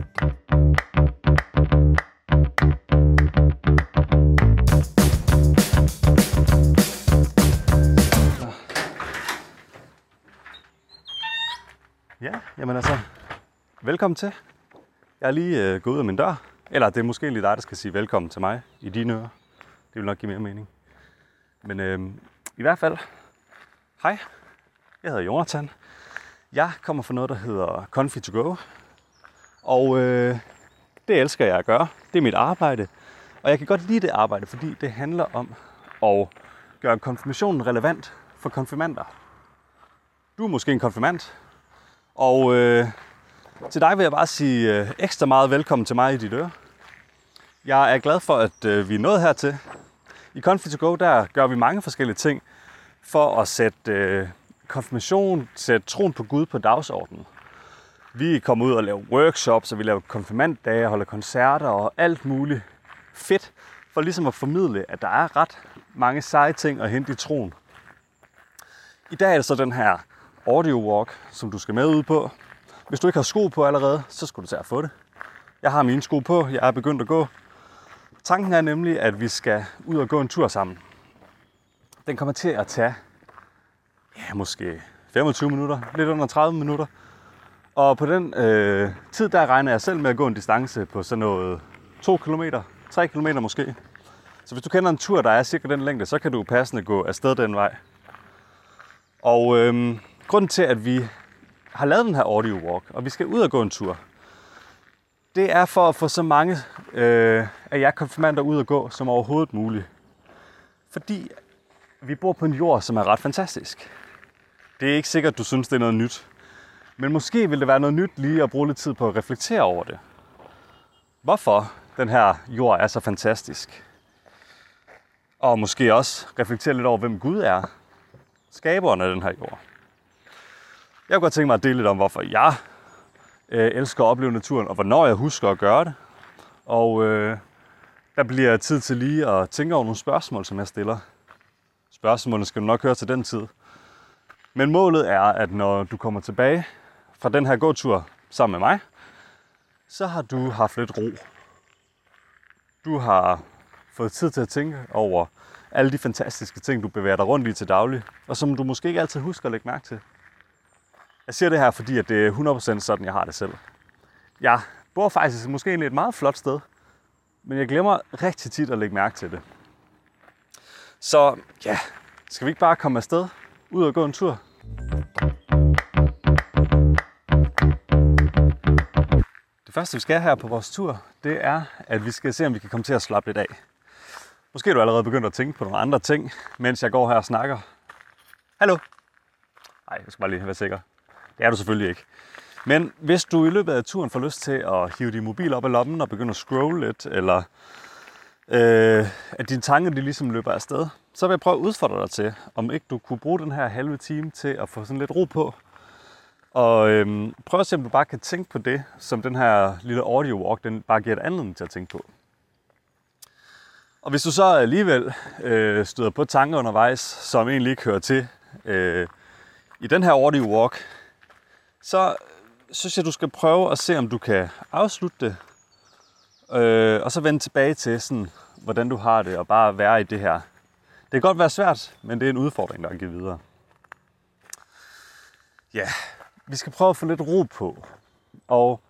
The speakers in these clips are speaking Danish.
Ja, jamen altså, velkommen til. Jeg er lige øh, gået ud af min dør. Eller det er måske lige dig, der skal sige velkommen til mig i dine ører. Det vil nok give mere mening. Men øh, i hvert fald, hej, jeg hedder Jonathan. Jeg kommer fra noget, der hedder Confi to Go. Og øh, det elsker jeg at gøre. Det er mit arbejde. Og jeg kan godt lide det arbejde, fordi det handler om at gøre konfirmationen relevant for konfirmander. Du er måske en konfirmand, og øh, til dig vil jeg bare sige øh, ekstra meget velkommen til mig i dit øre. Jeg er glad for, at øh, vi er nået hertil. I Confit Go, der gør vi mange forskellige ting for at sætte øh, konfirmation, sætte troen på Gud på dagsordenen. Vi kommer ud og laver workshops, og vi laver konfirmanddage, holder koncerter og alt muligt fedt, for ligesom at formidle, at der er ret mange seje ting at hente i troen. I dag er det så den her audio walk, som du skal med ud på. Hvis du ikke har sko på allerede, så skal du tage at få det. Jeg har mine sko på, jeg er begyndt at gå. Tanken er nemlig, at vi skal ud og gå en tur sammen. Den kommer til at tage, ja, måske 25 minutter, lidt under 30 minutter. Og på den øh, tid, der regner jeg selv med at gå en distance på sådan noget 2 km, 3 km måske. Så hvis du kender en tur, der er cirka den længde, så kan du passende gå afsted den vej. Og øh, grunden til, at vi har lavet den her audio walk, og vi skal ud og gå en tur, det er for at få så mange øh, af jer konfirmander ud og gå som overhovedet muligt. Fordi vi bor på en jord, som er ret fantastisk. Det er ikke sikkert, du synes, det er noget nyt. Men måske vil det være noget nyt lige at bruge lidt tid på at reflektere over det. Hvorfor den her jord er så fantastisk. Og måske også reflektere lidt over, hvem Gud er. Skaberen af den her jord. Jeg kunne godt tænke mig at dele lidt om, hvorfor jeg øh, elsker at opleve naturen, og hvornår jeg husker at gøre det. Og øh, der bliver tid til lige at tænke over nogle spørgsmål, som jeg stiller. Spørgsmålene skal du nok høre til den tid. Men målet er, at når du kommer tilbage fra den her gåtur sammen med mig, så har du haft lidt ro. Du har fået tid til at tænke over alle de fantastiske ting, du bevæger dig rundt i til daglig, og som du måske ikke altid husker at lægge mærke til. Jeg siger det her, fordi at det er 100% sådan, jeg har det selv. Jeg bor faktisk måske egentlig et meget flot sted, men jeg glemmer rigtig tit at lægge mærke til det. Så ja, skal vi ikke bare komme afsted, ud og gå en tur? Det første, vi skal her på vores tur, det er, at vi skal se, om vi kan komme til at slappe lidt af. Måske er du allerede begyndt at tænke på nogle andre ting, mens jeg går her og snakker. Hallo? Nej, jeg skal bare lige være sikker. Det er du selvfølgelig ikke. Men hvis du i løbet af turen får lyst til at hive din mobil op af lommen og begynde at scrolle lidt, eller øh, at dine tanker de ligesom løber afsted, så vil jeg prøve at udfordre dig til, om ikke du kunne bruge den her halve time til at få sådan lidt ro på. Og øhm, prøv at se, om du bare kan tænke på det, som den her lille audio walk, den bare giver et anledning til at tænke på. Og hvis du så alligevel øh, støder på tanker undervejs, som egentlig ikke hører til øh, i den her audio walk, så synes jeg, du skal prøve at se, om du kan afslutte det, øh, og så vende tilbage til, sådan, hvordan du har det, og bare være i det her. Det kan godt være svært, men det er en udfordring, der er givet videre. Ja, vi skal prøve at få lidt ro på. Og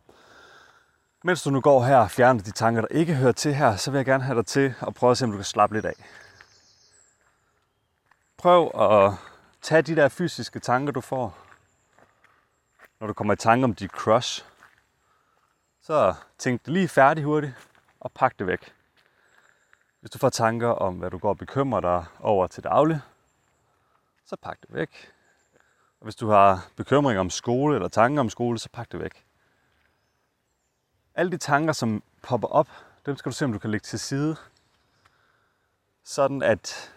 mens du nu går her og fjerner de tanker, der ikke hører til her, så vil jeg gerne have dig til at prøve at se, om du kan slappe lidt af. Prøv at tage de der fysiske tanker, du får, når du kommer i tanke om dit crush. Så tænk det lige færdig hurtigt og pak det væk. Hvis du får tanker om, hvad du går og bekymrer dig over til daglig, så pak det væk. Og hvis du har bekymringer om skole eller tanker om skole, så pak det væk. Alle de tanker, som popper op, dem skal du se, om du kan lægge til side. Sådan at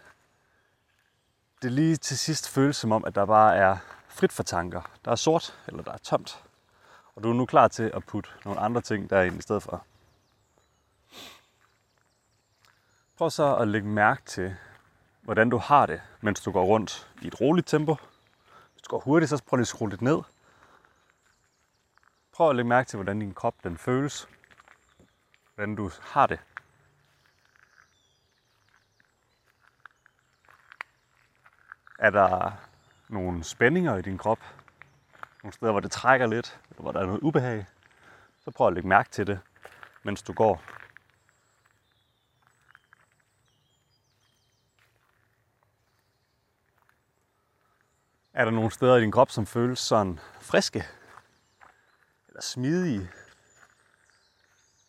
det lige til sidst føles som om, at der bare er frit for tanker. Der er sort, eller der er tomt. Og du er nu klar til at putte nogle andre ting derind i stedet for. Prøv så at lægge mærke til, hvordan du har det, mens du går rundt i et roligt tempo. Hvis du går hurtigt, så prøv lige at skrue lidt ned. Prøv at lægge mærke til, hvordan din krop den føles. Hvordan du har det. Er der nogle spændinger i din krop? Nogle steder, hvor det trækker lidt, eller hvor der er noget ubehag? Så prøv at lægge mærke til det, mens du går. Er der nogle steder i din krop, som føles sådan friske? Eller smidige?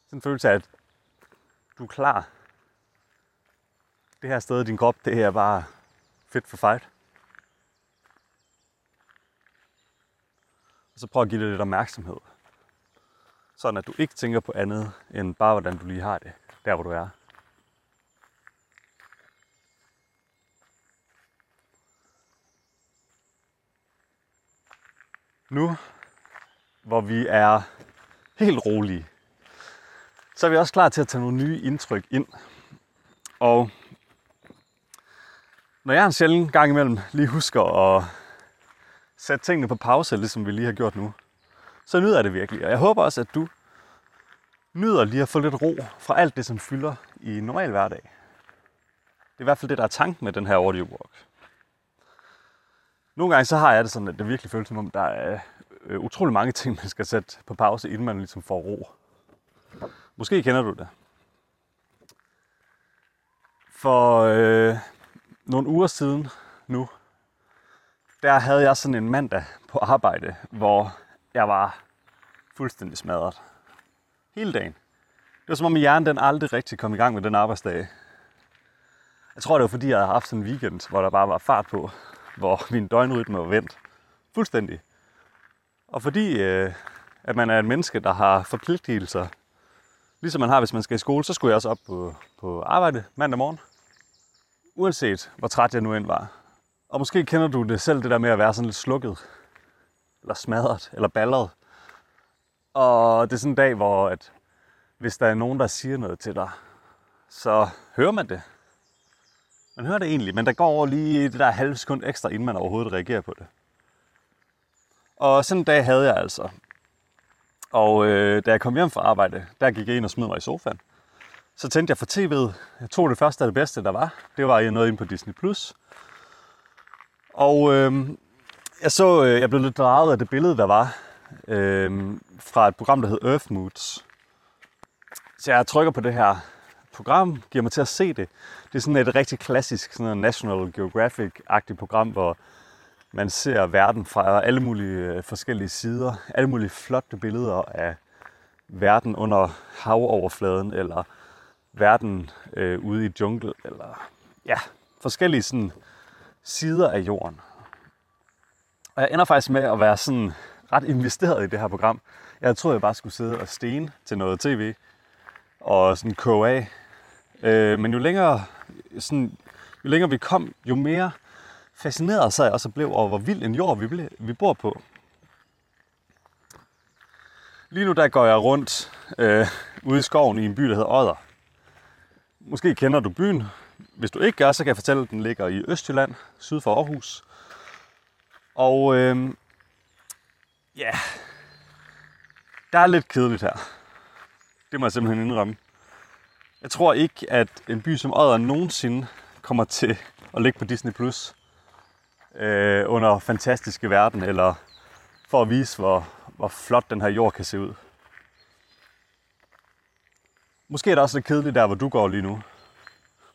Sådan en følelse af, at du er klar. Det her sted i din krop, det er bare fedt for fight. Og så prøv at give det lidt opmærksomhed. Sådan at du ikke tænker på andet, end bare hvordan du lige har det, der hvor du er. Nu, hvor vi er helt rolige, så er vi også klar til at tage nogle nye indtryk ind. Og når jeg en sjældent gang imellem lige husker at sætte tingene på pause, ligesom vi lige har gjort nu, så nyder jeg det virkelig. Og jeg håber også, at du nyder lige at få lidt ro fra alt det, som fylder i normal hverdag. Det er i hvert fald det, der er tanken med den her audio walk. Nogle gange så har jeg det sådan, at det virkelig føles som om, der er øh, utrolig mange ting, man skal sætte på pause, inden man ligesom får ro. Måske kender du det. For øh, nogle uger siden nu, der havde jeg sådan en mandag på arbejde, hvor jeg var fuldstændig smadret. Hele dagen. Det var som om hjernen den aldrig rigtig kom i gang med den arbejdsdag. Jeg tror, det var fordi, jeg havde haft sådan en weekend, hvor der bare var fart på, hvor min døgnrytme var vendt fuldstændig. Og fordi øh, at man er et menneske, der har forpligtelser, ligesom man har, hvis man skal i skole, så skulle jeg også op på, på arbejde mandag morgen. Uanset hvor træt jeg nu end var. Og måske kender du det selv, det der med at være sådan lidt slukket, eller smadret, eller balleret. Og det er sådan en dag, hvor at, hvis der er nogen, der siger noget til dig, så hører man det. Man hører det egentlig, men der går over lige det der halve sekund ekstra, inden man overhovedet reagerer på det. Og sådan en dag havde jeg altså. Og øh, da jeg kom hjem fra arbejde, der gik jeg ind og smed mig i sofaen. Så tændte jeg for tv'et. Jeg tog det første af det bedste, der var. Det var noget ind på Disney+. Plus. Og øh, jeg så, øh, jeg blev lidt draget af det billede, der var øh, fra et program, der hed Earth Moods. Så jeg trykker på det her program, giver mig til at se det. Det er sådan et rigtig klassisk sådan noget National Geographic-agtigt program, hvor man ser verden fra alle mulige øh, forskellige sider. Alle mulige flotte billeder af verden under havoverfladen, eller verden øh, ude i jungle, eller ja, forskellige sådan, sider af jorden. Og jeg ender faktisk med at være sådan ret investeret i det her program. Jeg troede, jeg bare skulle sidde og stene til noget tv og sådan koge af. Øh, men jo længere, sådan, jo længere vi kom, jo mere fascineret så jeg også blev over, hvor vild en jord vi, ble, vi bor på. Lige nu der går jeg rundt øh, ude i skoven i en by, der hedder Odder. Måske kender du byen. Hvis du ikke gør, så kan jeg fortælle, at den ligger i Østjylland, syd for Aarhus. Og øh, ja, der er lidt kedeligt her. Det må jeg simpelthen indrømme. Jeg tror ikke, at en by som Odder nogensinde kommer til at ligge på Disney Plus øh, under fantastiske verden, eller for at vise, hvor, hvor flot den her jord kan se ud. Måske er det også lidt kedeligt der, hvor du går lige nu.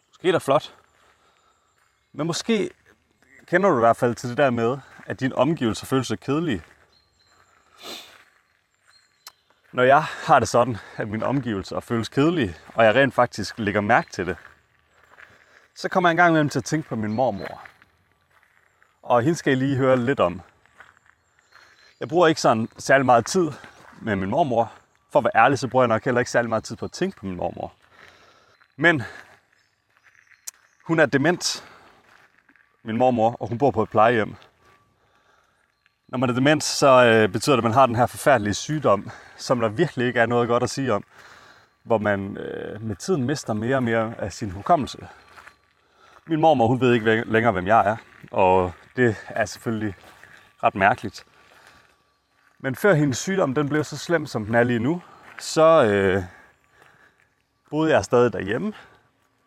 Måske er det flot. Men måske kender du i hvert fald til det der med, at din omgivelser føles lidt kedelige. Når jeg har det sådan, at mine omgivelser føles kedelige, og jeg rent faktisk lægger mærke til det, så kommer jeg engang imellem til at tænke på min mormor. Og hende skal I lige høre lidt om. Jeg bruger ikke sådan særlig meget tid med min mormor. For at være ærlig, så bruger jeg nok heller ikke særlig meget tid på at tænke på min mormor. Men hun er dement, min mormor, og hun bor på et plejehjem. Når man er dement, så øh, betyder det, at man har den her forfærdelige sygdom, som der virkelig ikke er noget godt at sige om, hvor man øh, med tiden mister mere og mere af sin hukommelse. Min mormor, hun ved ikke længere, hvem jeg er, og det er selvfølgelig ret mærkeligt. Men før hendes sygdom den blev så slem, som den er lige nu, så øh, boede jeg stadig derhjemme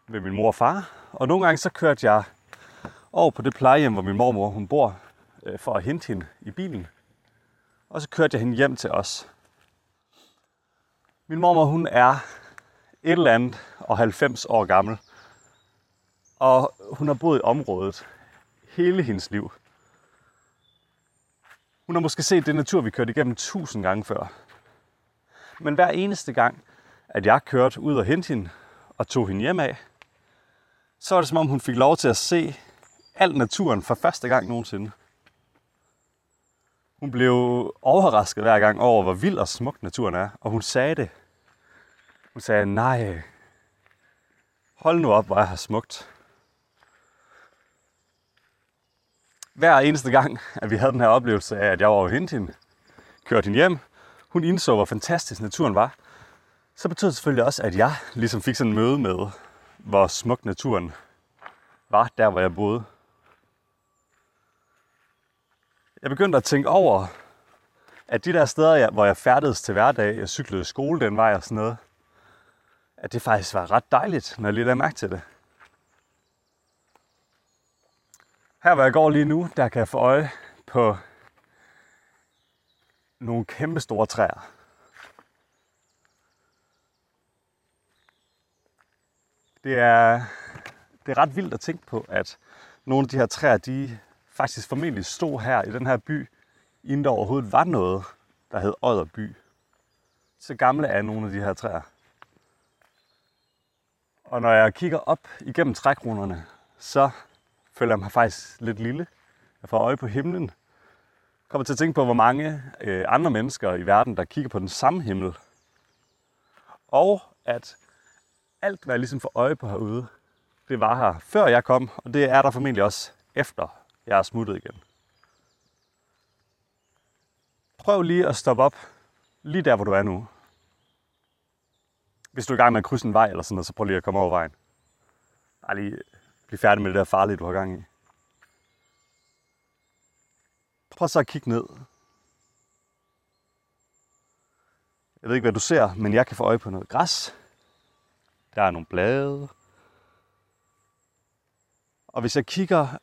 ved min mor og far. Og nogle gange så kørte jeg over på det plejehjem, hvor min mormor hun bor, øh, for at hente hende i bilen. Og så kørte jeg hende hjem til os. Min mormor hun er et eller andet og 90 år gammel. Og hun har boet i området hele hendes liv. Hun har måske set det natur, vi kørte igennem tusind gange før. Men hver eneste gang, at jeg kørte ud og hente hende og tog hende hjem af, så var det som om hun fik lov til at se al naturen for første gang nogensinde. Hun blev overrasket hver gang over, hvor vild og smuk naturen er, og hun sagde det. Hun sagde, nej, hold nu op, hvor er her smukt. Hver eneste gang, at vi havde den her oplevelse af, at jeg var over hente hende, kørte hende hjem, hun indså, hvor fantastisk naturen var, så betød det selvfølgelig også, at jeg ligesom fik sådan en møde med, hvor smuk naturen var, der hvor jeg boede. Jeg begyndte at tænke over, at de der steder, jeg, hvor jeg færdedes til hverdag, jeg cyklede i skole den vej og sådan noget, at det faktisk var ret dejligt, når jeg lige lagde mærke til det. Her hvor jeg går lige nu, der kan jeg få øje på nogle kæmpe store træer. Det er, det er ret vildt at tænke på, at nogle af de her træer, de faktisk formentlig stod her i den her by, inden der overhovedet var noget, der hed Odderby. Så gamle er nogle af de her træer. Og når jeg kigger op igennem trækronerne, så føler jeg mig faktisk lidt lille. Jeg får øje på himlen. Jeg kommer til at tænke på, hvor mange øh, andre mennesker i verden, der kigger på den samme himmel. Og at alt, hvad jeg ligesom får øje på herude, det var her før jeg kom, og det er der formentlig også efter jeg er smuttet igen. Prøv lige at stoppe op lige der, hvor du er nu. Hvis du er i gang med at krydse en vej eller sådan noget, så prøv lige at komme over vejen. Bare lige blive færdig med det der farlige, du har gang i. Prøv så at kigge ned. Jeg ved ikke, hvad du ser, men jeg kan få øje på noget græs. Der er nogle blade. Og hvis jeg kigger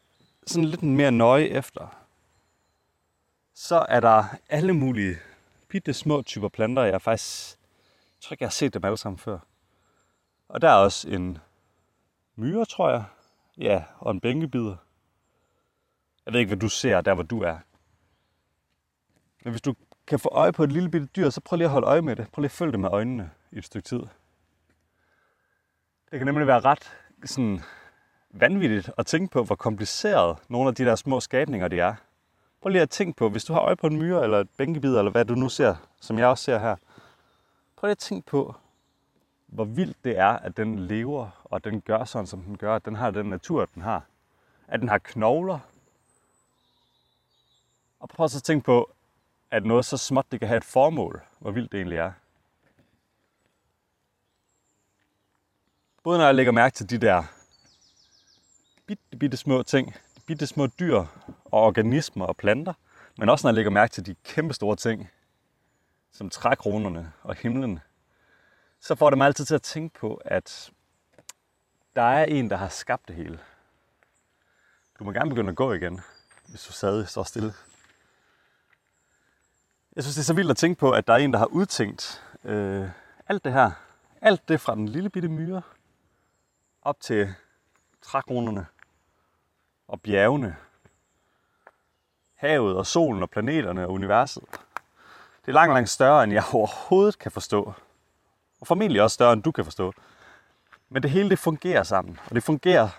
sådan lidt mere nøje efter, så er der alle mulige bitte små typer planter. Jeg faktisk jeg tror ikke, jeg har set dem alle sammen før. Og der er også en myre, tror jeg. Ja, og en bænkebider. Jeg ved ikke, hvad du ser der, hvor du er. Men hvis du kan få øje på et lille bitte dyr, så prøv lige at holde øje med det. Prøv lige at følge det med øjnene i et stykke tid. Det kan nemlig være ret sådan, vanvittigt at tænke på, hvor kompliceret nogle af de der små skabninger de er. Prøv lige at tænke på, hvis du har øje på en myre eller et bænkebid, eller hvad du nu ser, som jeg også ser her. Prøv lige at tænke på, hvor vildt det er, at den lever, og den gør sådan, som den gør, at den har den natur, den har. At den har knogler. Og prøv så at tænke på, at noget så småt, det kan have et formål, hvor vildt det egentlig er. Både når jeg lægger mærke til de der bitte, bitte små ting, de bitte små dyr og organismer og planter, men også når jeg lægger mærke til de kæmpe store ting, som trækronerne og himlen, så får det mig altid til at tænke på, at der er en, der har skabt det hele. Du må gerne begynde at gå igen, hvis du sad så stille. Jeg synes, det er så vildt at tænke på, at der er en, der har udtænkt øh, alt det her. Alt det fra den lille bitte myre op til trækronerne og bjergene, havet og solen og planeterne og universet. Det er langt, langt større, end jeg overhovedet kan forstå. Og formentlig også større, end du kan forstå. Men det hele det fungerer sammen, og det fungerer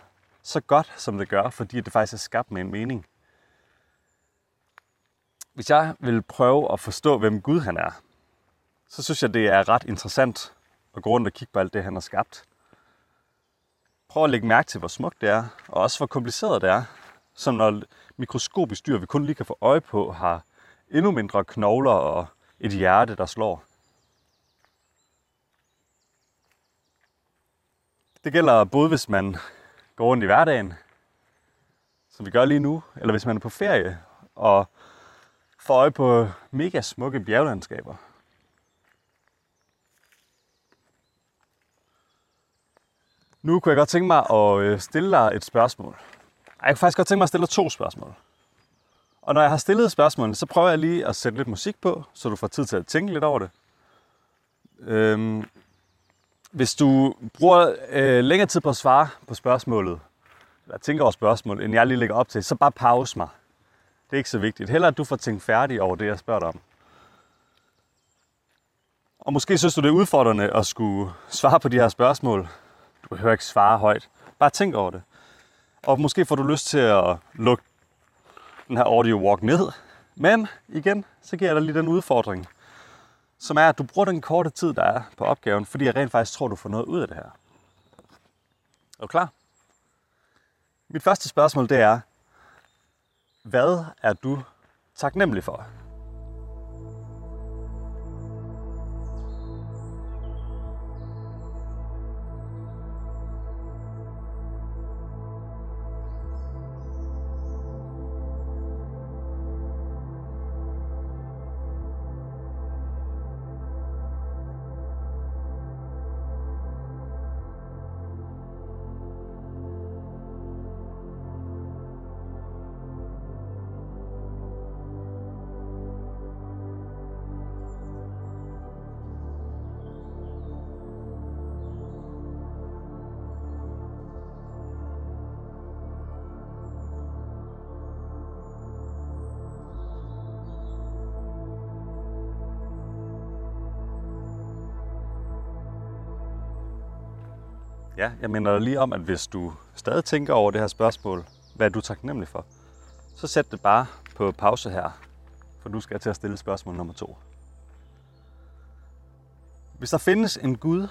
så godt, som det gør, fordi det faktisk er skabt med en mening. Hvis jeg vil prøve at forstå, hvem Gud han er, så synes jeg, det er ret interessant at gå rundt og kigge på alt det, han har skabt. Prøv at lægge mærke til, hvor smukt det er, og også hvor kompliceret det er. Som når mikroskopisk dyr, vi kun lige kan få øje på, har endnu mindre knogler og et hjerte, der slår. Det gælder både, hvis man går rundt i hverdagen, som vi gør lige nu, eller hvis man er på ferie og får øje på mega smukke bjerglandskaber. Nu kunne jeg godt tænke mig at øh, stille dig et spørgsmål. Jeg kunne faktisk godt tænke mig at stille dig to spørgsmål. Og når jeg har stillet spørgsmålene, så prøver jeg lige at sætte lidt musik på, så du får tid til at tænke lidt over det. Øhm, hvis du bruger øh, længere tid på at svare på spørgsmålet, eller tænker over spørgsmålet, end jeg lige lægger op til, så bare pause mig. Det er ikke så vigtigt. Heller at du får tænkt færdig over det, jeg spørger dig om. Og måske synes du, det er udfordrende at skulle svare på de her spørgsmål. Behøver ikke svare højt. Bare tænk over det. Og måske får du lyst til at lukke den her audio walk ned. Men igen, så giver jeg dig lige den udfordring, som er, at du bruger den korte tid, der er på opgaven, fordi jeg rent faktisk tror, du får noget ud af det her. Er du klar? Mit første spørgsmål det er, hvad er du taknemmelig for? Ja, jeg minder dig lige om, at hvis du stadig tænker over det her spørgsmål, hvad er du taknemmelig for, så sæt det bare på pause her, for du skal til at stille spørgsmål nummer to. Hvis der findes en Gud,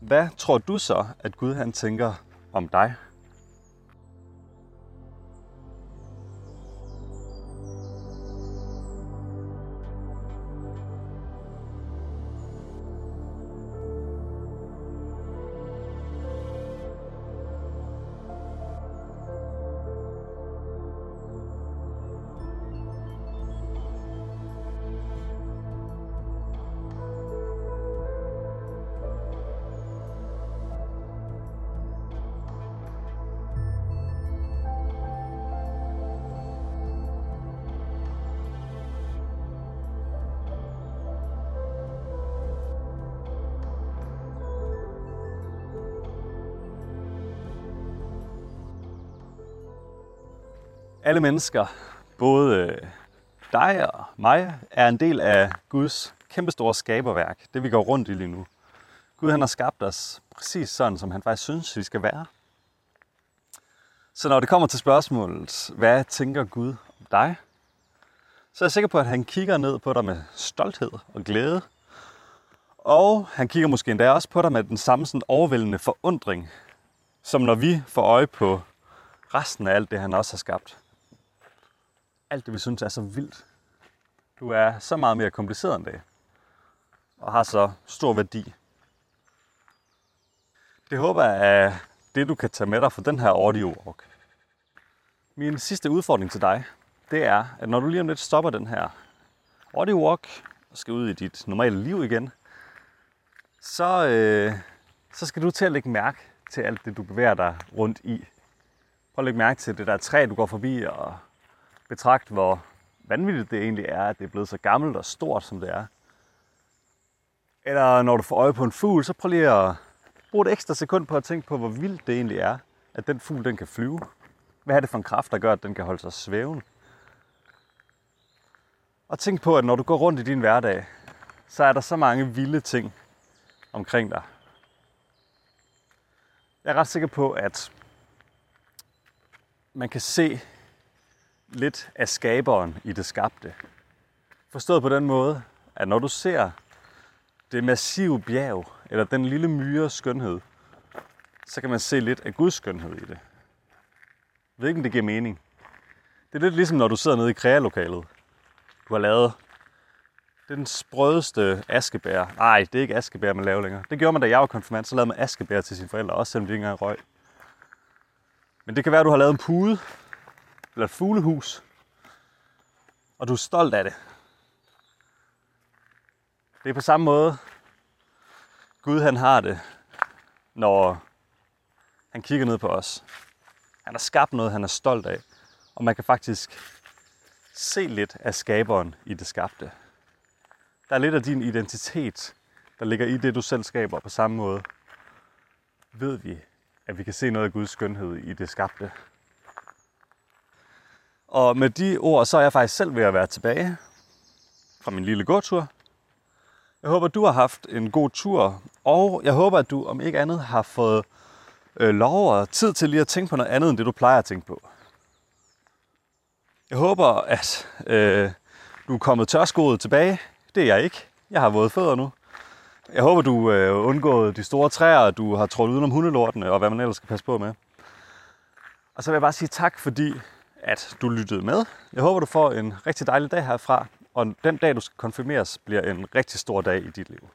hvad tror du så, at Gud han tænker om dig? Alle mennesker, både øh, dig og mig, er en del af Guds kæmpestore skaberværk, det vi går rundt i lige nu. Gud han har skabt os præcis sådan, som han faktisk synes, vi skal være. Så når det kommer til spørgsmålet, hvad tænker Gud om dig? Så er jeg sikker på, at han kigger ned på dig med stolthed og glæde. Og han kigger måske endda også på dig med den samme sådan overvældende forundring, som når vi får øje på resten af alt det, han også har skabt alt det, vi synes er så vildt. Du er så meget mere kompliceret end det, og har så stor værdi. Det håber jeg er det, du kan tage med dig fra den her audio walk. Min sidste udfordring til dig, det er, at når du lige om lidt stopper den her audio walk og skal ud i dit normale liv igen, så, øh, så skal du til at lægge mærke til alt det, du bevæger dig rundt i. Prøv at lægge mærke til det der træ, du går forbi, og betragt, hvor vanvittigt det egentlig er, at det er blevet så gammelt og stort, som det er. Eller når du får øje på en fugl, så prøv lige at bruge et ekstra sekund på at tænke på, hvor vildt det egentlig er, at den fugl den kan flyve. Hvad er det for en kraft, der gør, at den kan holde sig svævende? Og tænk på, at når du går rundt i din hverdag, så er der så mange vilde ting omkring dig. Jeg er ret sikker på, at man kan se lidt af skaberen i det skabte. Forstået på den måde, at når du ser det massive bjerg, eller den lille myre skønhed, så kan man se lidt af Guds skønhed i det. Jeg ved ikke, om det giver mening. Det er lidt ligesom, når du sidder nede i krealokalet. Du har lavet den sprødeste askebær. Nej, det er ikke askebær, man laver længere. Det gjorde man, da jeg var konfirmand. Så lavede man askebær til sine forældre, også selvom de ikke engang røg. Men det kan være, at du har lavet en pude, eller et fuglehus. og du er stolt af det. Det er på samme måde, Gud han har det, når han kigger ned på os. Han har skabt noget, han er stolt af, og man kan faktisk se lidt af skaberen i det skabte. Der er lidt af din identitet, der ligger i det, du selv skaber på samme måde. Ved vi, at vi kan se noget af Guds skønhed i det skabte. Og med de ord, så er jeg faktisk selv ved at være tilbage fra min lille gåtur. Jeg håber, du har haft en god tur, og jeg håber, at du om ikke andet har fået øh, lov og tid til lige at tænke på noget andet, end det du plejer at tænke på. Jeg håber, at øh, du er kommet tørskoet tilbage. Det er jeg ikke. Jeg har våde fødder nu. Jeg håber, du øh, undgået de store træer, du har trådt udenom hundelortene, og hvad man ellers skal passe på med. Og så vil jeg bare sige tak, fordi at du lyttede med. Jeg håber, du får en rigtig dejlig dag herfra, og den dag, du skal konfirmeres, bliver en rigtig stor dag i dit liv.